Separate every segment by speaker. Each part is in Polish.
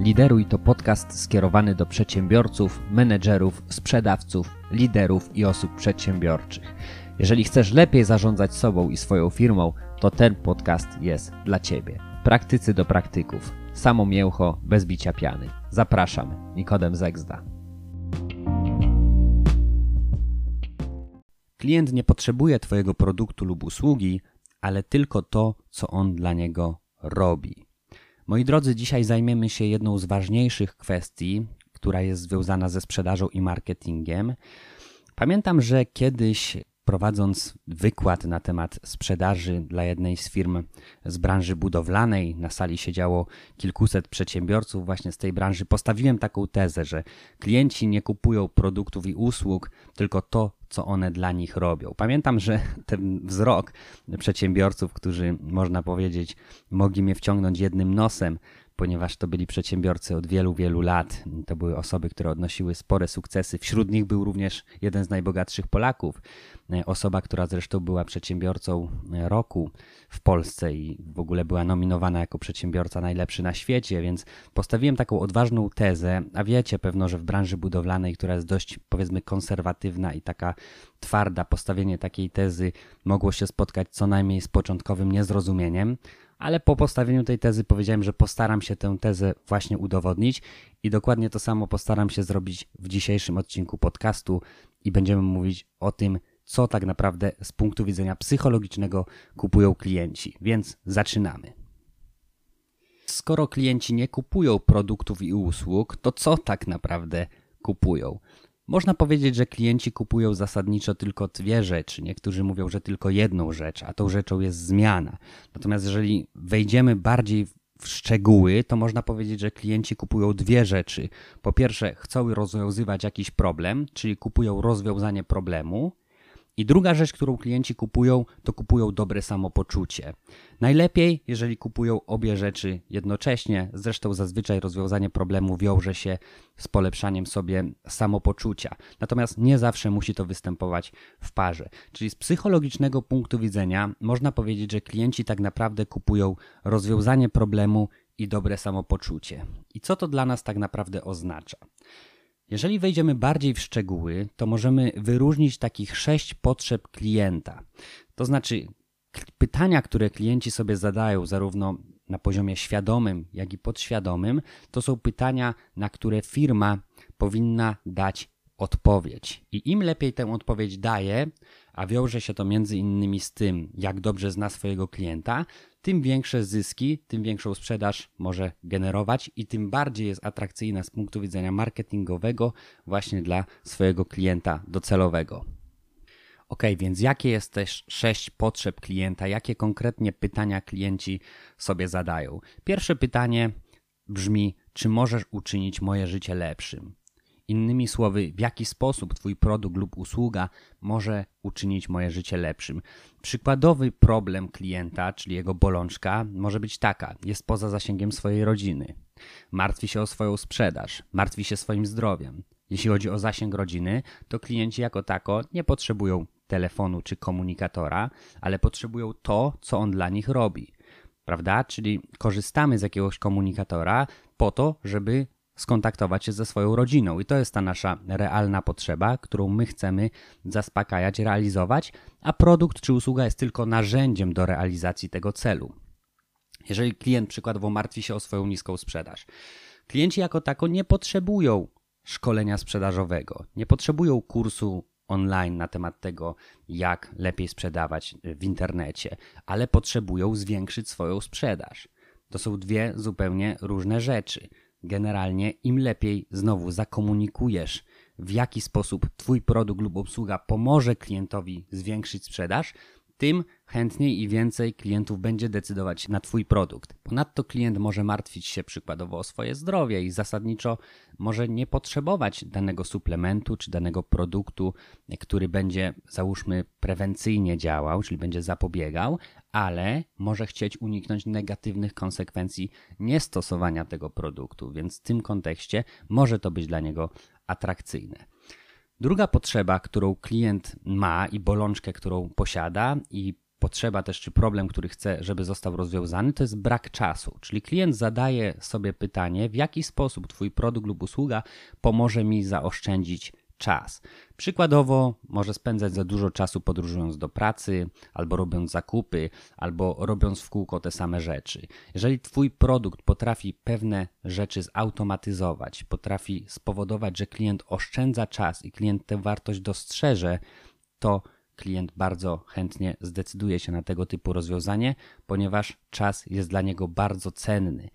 Speaker 1: Lideruj to podcast skierowany do przedsiębiorców, menedżerów, sprzedawców, liderów i osób przedsiębiorczych. Jeżeli chcesz lepiej zarządzać sobą i swoją firmą, to ten podcast jest dla Ciebie. Praktycy do praktyków. Samo mięcho, bez bicia piany. Zapraszam, Nikodem Zegzda. Klient nie potrzebuje Twojego produktu lub usługi, ale tylko to, co on dla niego robi. Moi drodzy, dzisiaj zajmiemy się jedną z ważniejszych kwestii, która jest związana ze sprzedażą i marketingiem. Pamiętam, że kiedyś prowadząc wykład na temat sprzedaży dla jednej z firm z branży budowlanej, na sali siedziało kilkuset przedsiębiorców właśnie z tej branży, postawiłem taką tezę, że klienci nie kupują produktów i usług, tylko to, co one dla nich robią. Pamiętam, że ten wzrok przedsiębiorców, którzy można powiedzieć, mogli mnie wciągnąć jednym nosem, ponieważ to byli przedsiębiorcy od wielu, wielu lat. To były osoby, które odnosiły spore sukcesy. Wśród nich był również jeden z najbogatszych Polaków, e, osoba, która zresztą była przedsiębiorcą e, roku w Polsce i w ogóle była nominowana jako przedsiębiorca najlepszy na świecie, więc postawiłem taką odważną tezę, a wiecie pewno, że w branży budowlanej, która jest dość powiedzmy konserwatywna i taka twarda, postawienie takiej tezy mogło się spotkać co najmniej z początkowym niezrozumieniem ale po postawieniu tej tezy powiedziałem, że postaram się tę tezę właśnie udowodnić i dokładnie to samo postaram się zrobić w dzisiejszym odcinku podcastu i będziemy mówić o tym, co tak naprawdę z punktu widzenia psychologicznego kupują klienci. Więc zaczynamy. Skoro klienci nie kupują produktów i usług, to co tak naprawdę kupują? Można powiedzieć, że klienci kupują zasadniczo tylko dwie rzeczy. Niektórzy mówią, że tylko jedną rzecz, a tą rzeczą jest zmiana. Natomiast jeżeli wejdziemy bardziej w szczegóły, to można powiedzieć, że klienci kupują dwie rzeczy. Po pierwsze, chcą rozwiązywać jakiś problem, czyli kupują rozwiązanie problemu. I druga rzecz, którą klienci kupują, to kupują dobre samopoczucie. Najlepiej, jeżeli kupują obie rzeczy jednocześnie, zresztą zazwyczaj rozwiązanie problemu wiąże się z polepszaniem sobie samopoczucia. Natomiast nie zawsze musi to występować w parze. Czyli z psychologicznego punktu widzenia można powiedzieć, że klienci tak naprawdę kupują rozwiązanie problemu i dobre samopoczucie. I co to dla nas tak naprawdę oznacza? Jeżeli wejdziemy bardziej w szczegóły, to możemy wyróżnić takich sześć potrzeb klienta. To znaczy, pytania, które klienci sobie zadają, zarówno na poziomie świadomym, jak i podświadomym, to są pytania, na które firma powinna dać odpowiedź. I im lepiej tę odpowiedź daje, a wiąże się to między innymi z tym, jak dobrze zna swojego klienta, tym większe zyski, tym większą sprzedaż może generować i tym bardziej jest atrakcyjna z punktu widzenia marketingowego właśnie dla swojego klienta docelowego. Ok, więc jakie jest też sześć potrzeb klienta, jakie konkretnie pytania klienci sobie zadają? Pierwsze pytanie brzmi: czy możesz uczynić moje życie lepszym? Innymi słowy, w jaki sposób Twój produkt lub usługa może uczynić moje życie lepszym. Przykładowy problem klienta, czyli jego bolączka, może być taka: jest poza zasięgiem swojej rodziny, martwi się o swoją sprzedaż, martwi się swoim zdrowiem. Jeśli chodzi o zasięg rodziny, to klienci jako tako nie potrzebują telefonu czy komunikatora, ale potrzebują to, co on dla nich robi. Prawda? Czyli korzystamy z jakiegoś komunikatora po to, żeby skontaktować się ze swoją rodziną. I to jest ta nasza realna potrzeba, którą my chcemy zaspokajać, realizować, a produkt czy usługa jest tylko narzędziem do realizacji tego celu. Jeżeli klient przykładowo martwi się o swoją niską sprzedaż, klienci jako tako nie potrzebują szkolenia sprzedażowego, nie potrzebują kursu online na temat tego, jak lepiej sprzedawać w internecie, ale potrzebują zwiększyć swoją sprzedaż. To są dwie zupełnie różne rzeczy. Generalnie im lepiej znowu zakomunikujesz, w jaki sposób Twój produkt lub usługa pomoże klientowi zwiększyć sprzedaż, tym chętniej i więcej klientów będzie decydować na Twój produkt. Ponadto klient może martwić się przykładowo o swoje zdrowie i zasadniczo może nie potrzebować danego suplementu czy danego produktu, który będzie, załóżmy, prewencyjnie działał, czyli będzie zapobiegał, ale może chcieć uniknąć negatywnych konsekwencji niestosowania tego produktu, więc w tym kontekście może to być dla niego atrakcyjne. Druga potrzeba, którą klient ma i bolączkę, którą posiada, i potrzeba też, czy problem, który chce, żeby został rozwiązany, to jest brak czasu. Czyli klient zadaje sobie pytanie, w jaki sposób Twój produkt lub usługa pomoże mi zaoszczędzić czas. Przykładowo może spędzać za dużo czasu podróżując do pracy, albo robiąc zakupy, albo robiąc w kółko te same rzeczy. Jeżeli Twój produkt potrafi pewne rzeczy zautomatyzować, potrafi spowodować, że klient oszczędza czas i klient tę wartość dostrzeże, to klient bardzo chętnie zdecyduje się na tego typu rozwiązanie, ponieważ czas jest dla niego bardzo cenny.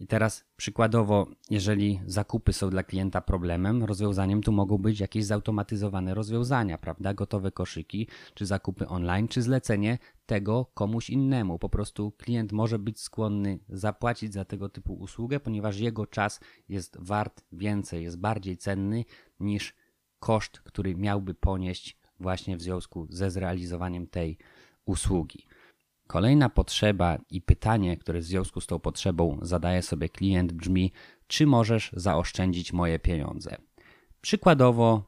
Speaker 1: I teraz przykładowo, jeżeli zakupy są dla klienta problemem, rozwiązaniem tu mogą być jakieś zautomatyzowane rozwiązania, prawda? Gotowe koszyki, czy zakupy online, czy zlecenie tego komuś innemu. Po prostu klient może być skłonny zapłacić za tego typu usługę, ponieważ jego czas jest wart więcej, jest bardziej cenny niż koszt, który miałby ponieść właśnie w związku ze zrealizowaniem tej usługi. Kolejna potrzeba i pytanie, które w związku z tą potrzebą zadaje sobie klient brzmi: czy możesz zaoszczędzić moje pieniądze? Przykładowo,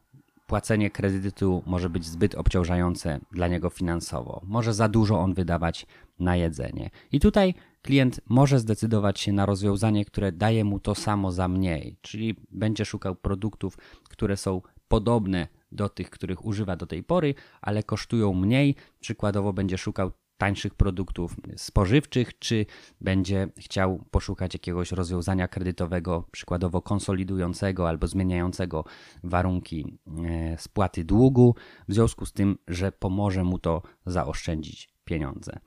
Speaker 1: płacenie kredytu może być zbyt obciążające dla niego finansowo. Może za dużo on wydawać na jedzenie. I tutaj klient może zdecydować się na rozwiązanie, które daje mu to samo za mniej, czyli będzie szukał produktów, które są podobne do tych, których używa do tej pory, ale kosztują mniej. Przykładowo będzie szukał tańszych produktów spożywczych, czy będzie chciał poszukać jakiegoś rozwiązania kredytowego, przykładowo konsolidującego albo zmieniającego warunki e, spłaty długu, w związku z tym, że pomoże mu to zaoszczędzić pieniądze.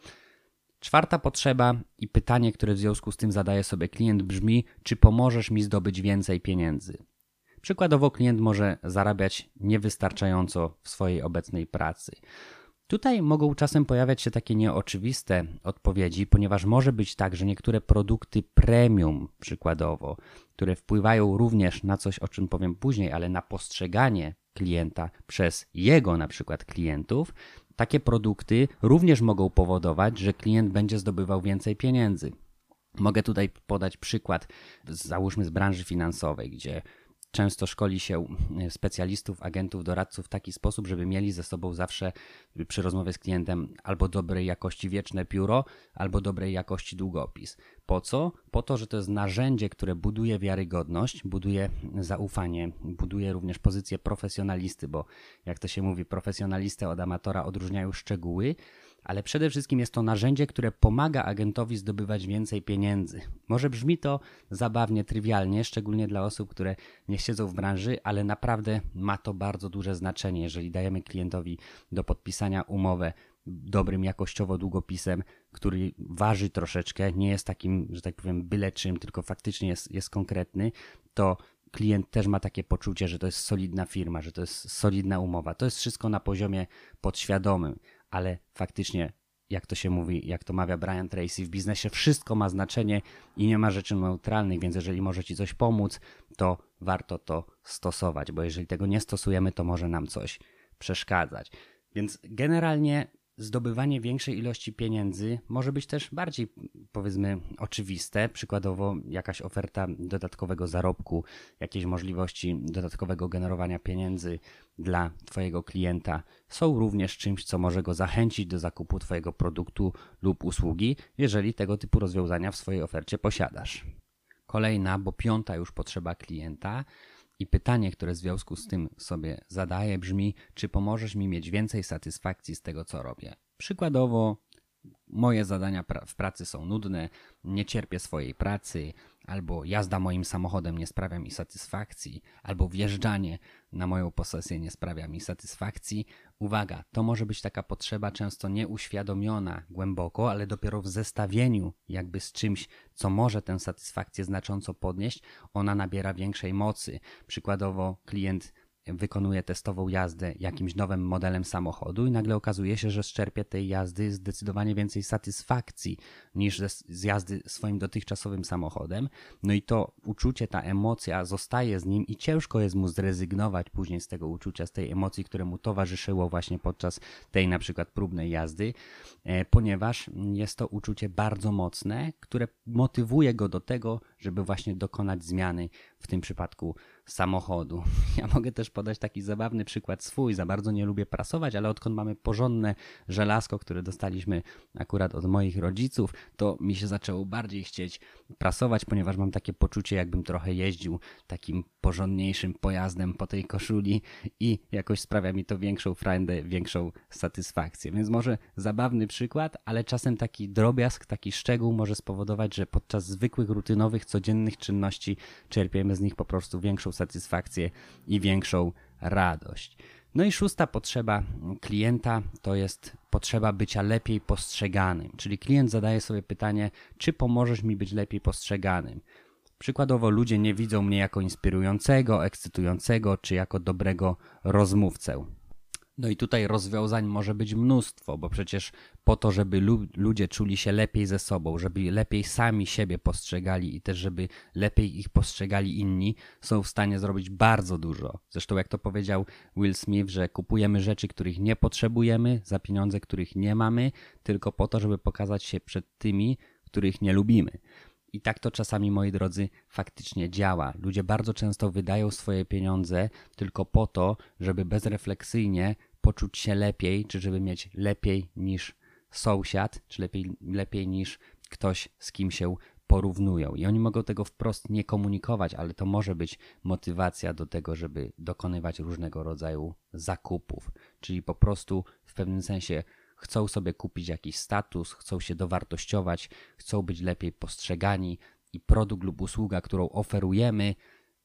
Speaker 1: Czwarta potrzeba i pytanie, które w związku z tym zadaje sobie klient brzmi: czy pomożesz mi zdobyć więcej pieniędzy? Przykładowo, klient może zarabiać niewystarczająco w swojej obecnej pracy. Tutaj mogą czasem pojawiać się takie nieoczywiste odpowiedzi, ponieważ może być tak, że niektóre produkty premium, przykładowo, które wpływają również na coś, o czym powiem później, ale na postrzeganie klienta przez jego na przykład klientów, takie produkty również mogą powodować, że klient będzie zdobywał więcej pieniędzy. Mogę tutaj podać przykład, załóżmy z branży finansowej, gdzie często szkoli się e, specjalistów, agentów, doradców w taki sposób, żeby mieli ze sobą zawsze przy rozmowie z klientem albo dobrej jakości wieczne pióro, albo dobrej jakości długopis. Po co? Po to, że to jest narzędzie, które buduje wiarygodność, buduje zaufanie, buduje również pozycję profesjonalisty, bo jak to się mówi, profesjonalistę od amatora odróżniają szczegóły, ale przede wszystkim jest to narzędzie, które pomaga agentowi zdobywać więcej pieniędzy. Może brzmi to zabawnie, trywialnie, szczególnie dla osób, które nie siedzą w branży, ale naprawdę ma to bardzo duże znaczenie, jeżeli dajemy klientowi do podpisania umowę dobrym jakościowo długopisem, który waży troszeczkę, nie jest takim, że tak powiem, byle czym, tylko faktycznie jest, jest konkretny, to klient też ma takie poczucie, że to jest solidna firma, że to jest solidna umowa. To jest wszystko na poziomie podświadomym ale faktycznie, jak to się mówi, jak to mawia Brian Tracy, w biznesie wszystko ma znaczenie i nie ma rzeczy neutralnych, więc jeżeli może Ci coś pomóc, to warto to stosować, bo jeżeli tego nie stosujemy, to może nam coś przeszkadzać. Więc generalnie zdobywanie większej ilości pieniędzy może być też bardziej, powiedzmy, oczywiste. Przykładowo, jakaś oferta dodatkowego zarobku, jakieś możliwości dodatkowego generowania pieniędzy dla Twojego klienta są również czymś, co może go zachęcić do zakupu Twojego produktu lub usługi, jeżeli tego typu rozwiązania w swojej ofercie posiadasz. Kolejna, bo piąta już potrzeba klienta i pytanie, które w związku z tym sobie zadaję, brzmi: czy pomożesz mi mieć więcej satysfakcji z tego, co robię? Przykładowo, moje zadania pra w pracy są nudne, nie cierpię swojej pracy, albo jazda moim samochodem nie sprawia mi satysfakcji, albo wjeżdżanie na moją posesję nie sprawia mi satysfakcji. Uwaga, to może być taka potrzeba często nieuświadomiona głęboko, ale dopiero w zestawieniu jakby z czymś, co może tę satysfakcję znacząco podnieść, ona nabiera większej mocy. Przykładowo klient wykonuje testową jazdę jakimś nowym modelem samochodu i nagle okazuje się, że czerpie tej jazdy zdecydowanie więcej satysfakcji niż z jazdy swoim dotychczasowym samochodem. No i to uczucie, ta emocja zostaje z nim i ciężko jest mu zrezygnować później z tego uczucia, z tej emocji, które mu towarzyszyło właśnie podczas tej na przykład próbnej jazdy, e, ponieważ jest to uczucie bardzo mocne, które motywuje go do tego, żeby właśnie dokonać zmiany, w tym przypadku samochodu. Ja mogę też podać taki zabawny przykład swój. Za bardzo nie lubię prasować, ale odkąd mamy porządne żelazko, które dostaliśmy akurat od moich rodziców, to mi się zaczęło bardziej chcieć prasować, ponieważ mam takie poczucie, jakbym trochę jeździł takim porządniejszym pojazdem po tej koszuli i jakoś sprawia mi to większą frajdę, większą satysfakcję. Więc może zabawny przykład, ale czasem taki drobiazg, taki szczegół może spowodować, że podczas zwykłych, rutynowych, codziennych czynności czerpiemy z nich po prostu większą satysfakcję i większą radość. No i szósta potrzeba klienta to jest potrzeba bycia lepiej postrzeganym. Czyli klient zadaje sobie pytanie, czy pomożesz mi być lepiej postrzeganym. Przykładowo ludzie nie widzą mnie jako inspirującego, ekscytującego czy jako dobrego rozmówcę. No i tutaj rozwiązań może być mnóstwo, bo przecież po to, żeby lu ludzie czuli się lepiej ze sobą, żeby lepiej sami siebie postrzegali i też żeby lepiej ich postrzegali inni, są w stanie zrobić bardzo dużo. Zresztą jak to powiedział Will Smith, że kupujemy rzeczy, których nie potrzebujemy, za pieniądze, których nie mamy, tylko po to, żeby pokazać się przed tymi, których nie lubimy. I tak to czasami, moi drodzy, faktycznie działa. Ludzie bardzo często wydają swoje pieniądze tylko po to, żeby bezrefleksyjnie poczuć się lepiej, czy żeby mieć lepiej niż sąsiad, czy lepiej, lepiej niż ktoś, z kim się porównują. I oni mogą tego wprost nie komunikować, ale to może być motywacja do tego, żeby dokonywać różnego rodzaju zakupów. Czyli po prostu w pewnym sensie chcą sobie kupić jakiś status, chcą się dowartościować, chcą być lepiej postrzegani i produkt lub usługa, którą oferujemy,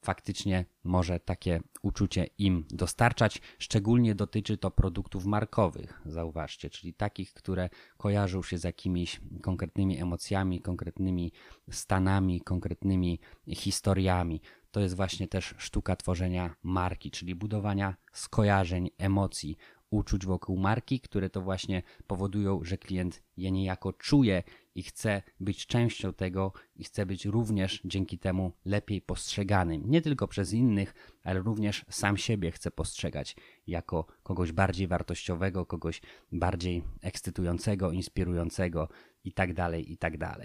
Speaker 1: faktycznie może takie uczucie im dostarczać. Szczególnie dotyczy to produktów markowych, zauważcie, czyli takich, które kojarzą się z jakimiś konkretnymi emocjami, konkretnymi stanami, konkretnymi historiami. To jest właśnie też sztuka tworzenia marki, czyli budowania skojarzeń, emocji, uczuć wokół marki, które to właśnie powodują, że klient je niejako czuje i chce być częścią tego i chce być również dzięki temu lepiej postrzeganym. Nie tylko przez innych, ale również sam siebie chce postrzegać jako kogoś bardziej wartościowego, kogoś bardziej ekscytującego, inspirującego itd. Tak itd.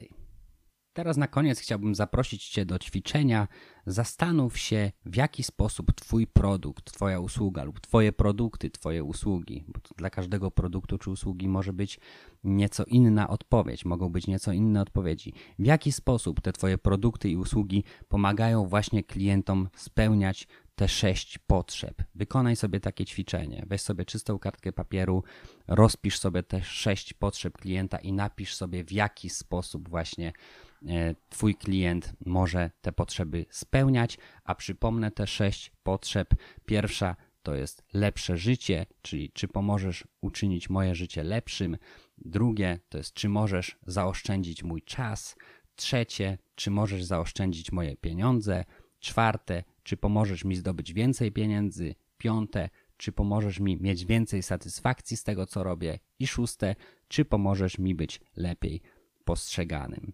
Speaker 1: Teraz na koniec chciałbym zaprosić Cię do ćwiczenia. Zastanów się, w jaki sposób Twój produkt, Twoja usługa lub Twoje produkty, Twoje usługi, bo dla każdego produktu czy usługi może być nieco inna odpowiedź, mogą być nieco inne odpowiedzi. W jaki sposób te Twoje produkty i usługi pomagają właśnie klientom spełniać te sześć potrzeb. Wykonaj sobie takie ćwiczenie. Weź sobie czystą kartkę papieru, rozpisz sobie te sześć potrzeb klienta i napisz sobie, w jaki sposób właśnie twój klient może te potrzeby spełniać, a przypomnę te sześć potrzeb. Pierwsza to jest lepsze życie, czyli czy pomożesz uczynić moje życie lepszym. Drugie to jest czy możesz zaoszczędzić mój czas. Trzecie, czy możesz zaoszczędzić moje pieniądze. Czwarte, czy pomożesz mi zdobyć więcej pieniędzy. Piąte, czy pomożesz mi mieć więcej satysfakcji z tego, co robię. I szóste, czy pomożesz mi być lepiej postrzeganym.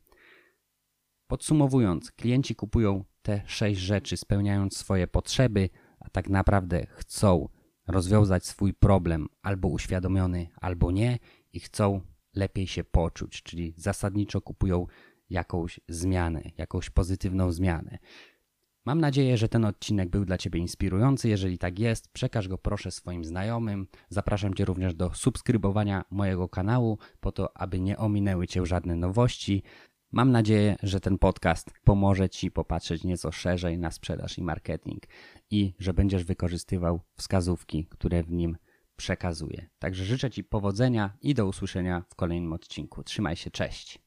Speaker 1: Podsumowując, klienci kupują te sześć rzeczy, spełniając swoje potrzeby, a tak naprawdę chcą rozwiązać swój problem albo uświadomiony, albo nie i chcą lepiej się poczuć, czyli zasadniczo kupują jakąś zmianę, jakąś pozytywną zmianę. Mam nadzieję, że ten odcinek był dla Ciebie inspirujący. Jeżeli tak jest, przekaż go proszę swoim znajomym. Zapraszam Cię również do subskrybowania mojego kanału, po to, aby nie ominęły Cię żadne nowości. Mam nadzieję, że ten podcast pomoże Ci popatrzeć nieco szerzej na sprzedaż i marketing i że będziesz wykorzystywał wskazówki, które w nim przekazuję. Także życzę Ci powodzenia i do usłyszenia w kolejnym odcinku. Trzymaj się, cześć.